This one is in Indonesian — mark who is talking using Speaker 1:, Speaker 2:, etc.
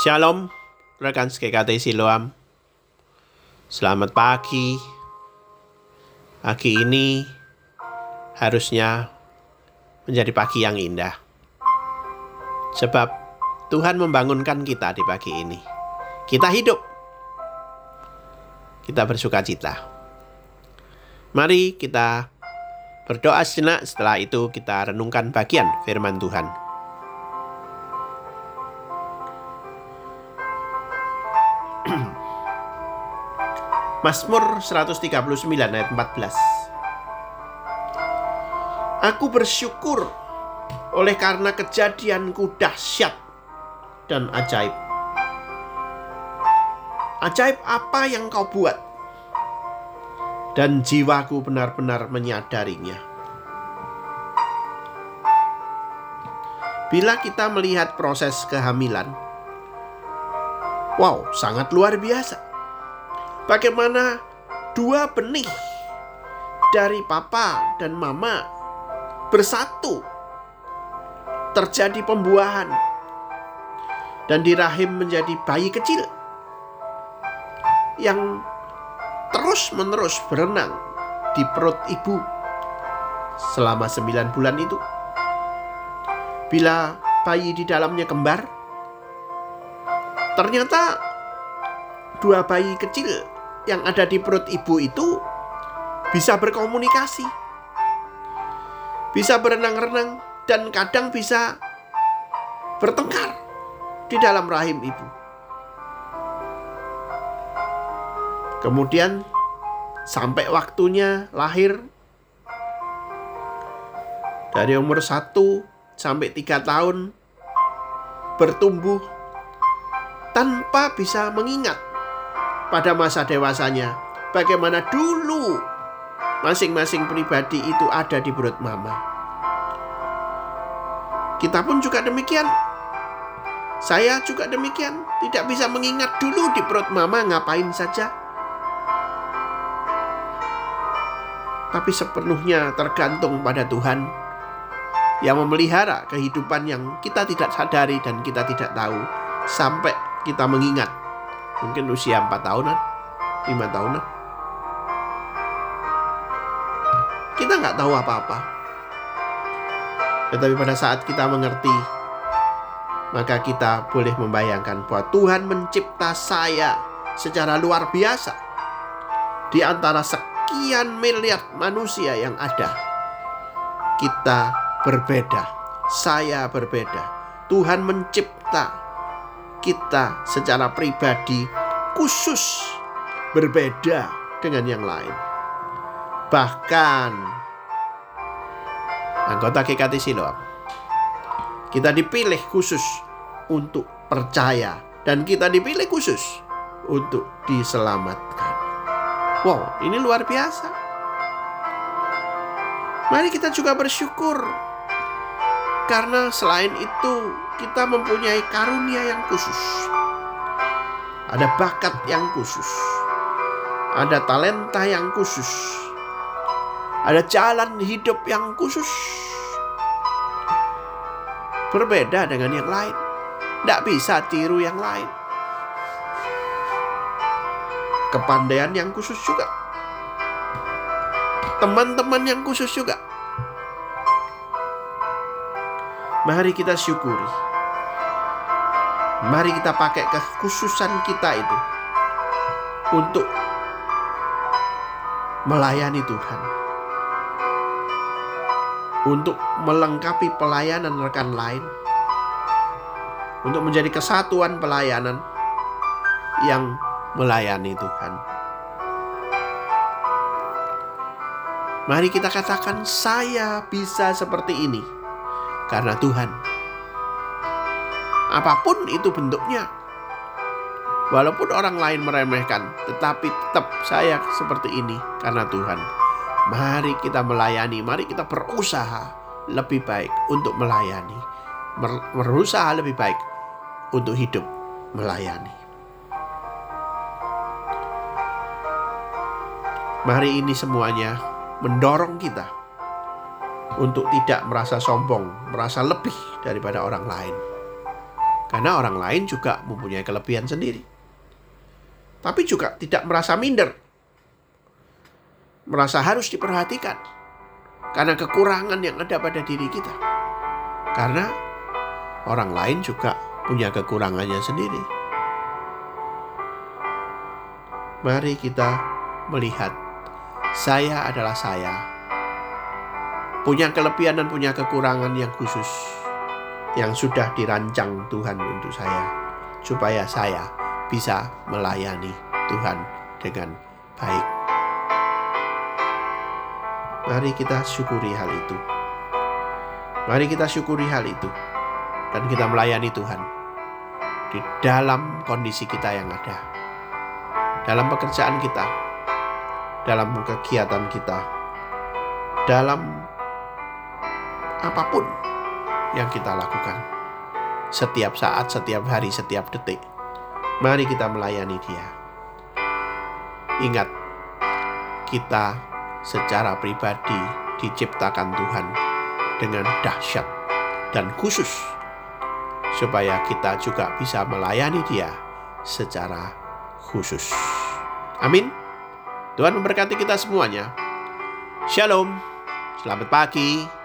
Speaker 1: Shalom, rekan SKKT Siloam. Selamat pagi. Pagi ini harusnya menjadi pagi yang indah. Sebab Tuhan membangunkan kita di pagi ini. Kita hidup. Kita bersuka cita. Mari kita berdoa sejenak setelah itu kita renungkan bagian firman Tuhan. Mazmur 139 ayat 14 Aku bersyukur oleh karena kejadianku dahsyat dan ajaib. Ajaib apa yang kau buat? Dan jiwaku benar-benar menyadarinya. Bila kita melihat proses kehamilan, wow, sangat luar biasa Bagaimana dua benih dari papa dan mama bersatu terjadi pembuahan dan di rahim menjadi bayi kecil yang terus-menerus berenang di perut ibu selama sembilan bulan itu. Bila bayi di dalamnya kembar, ternyata dua bayi kecil yang ada di perut ibu itu bisa berkomunikasi, bisa berenang-renang, dan kadang bisa bertengkar di dalam rahim ibu. Kemudian sampai waktunya lahir dari umur 1 sampai 3 tahun bertumbuh tanpa bisa mengingat pada masa dewasanya. Bagaimana dulu masing-masing pribadi itu ada di perut mama. Kita pun juga demikian. Saya juga demikian, tidak bisa mengingat dulu di perut mama ngapain saja. Tapi sepenuhnya tergantung pada Tuhan yang memelihara kehidupan yang kita tidak sadari dan kita tidak tahu sampai kita mengingat mungkin usia 4 tahunan 5 tahunan kita nggak tahu apa-apa tetapi pada saat kita mengerti maka kita boleh membayangkan bahwa Tuhan mencipta saya secara luar biasa di antara sekian miliar manusia yang ada. Kita berbeda, saya berbeda. Tuhan mencipta kita secara pribadi khusus berbeda dengan yang lain. Bahkan anggota GKT Siloam kita dipilih khusus untuk percaya dan kita dipilih khusus untuk diselamatkan. Wow, ini luar biasa. Mari kita juga bersyukur karena selain itu kita mempunyai karunia yang khusus. Ada bakat yang khusus. Ada talenta yang khusus. Ada jalan hidup yang khusus. Berbeda dengan yang lain. Tidak bisa tiru yang lain. Kepandaian yang khusus juga. Teman-teman yang khusus juga Mari kita syukuri. Mari kita pakai kekhususan kita itu untuk melayani Tuhan. Untuk melengkapi pelayanan rekan lain. Untuk menjadi kesatuan pelayanan yang melayani Tuhan. Mari kita katakan, "Saya bisa seperti ini." karena Tuhan. Apa pun itu bentuknya. Walaupun orang lain meremehkan, tetapi tetap saya seperti ini karena Tuhan. Mari kita melayani, mari kita berusaha lebih baik untuk melayani. Berusaha lebih baik untuk hidup melayani. Mari ini semuanya mendorong kita untuk tidak merasa sombong, merasa lebih daripada orang lain. Karena orang lain juga mempunyai kelebihan sendiri. Tapi juga tidak merasa minder. Merasa harus diperhatikan. Karena kekurangan yang ada pada diri kita. Karena orang lain juga punya kekurangannya sendiri. Mari kita melihat saya adalah saya. Punya kelebihan dan punya kekurangan yang khusus yang sudah dirancang Tuhan untuk saya supaya saya bisa melayani Tuhan dengan baik. Mari kita syukuri hal itu. Mari kita syukuri hal itu dan kita melayani Tuhan di dalam kondisi kita yang ada. Dalam pekerjaan kita, dalam kegiatan kita, dalam apa pun yang kita lakukan. Setiap saat, setiap hari, setiap detik. Mari kita melayani Dia. Ingat, kita secara pribadi diciptakan Tuhan dengan dahsyat dan khusus supaya kita juga bisa melayani Dia secara khusus. Amin. Tuhan memberkati kita semuanya. Shalom. Selamat pagi.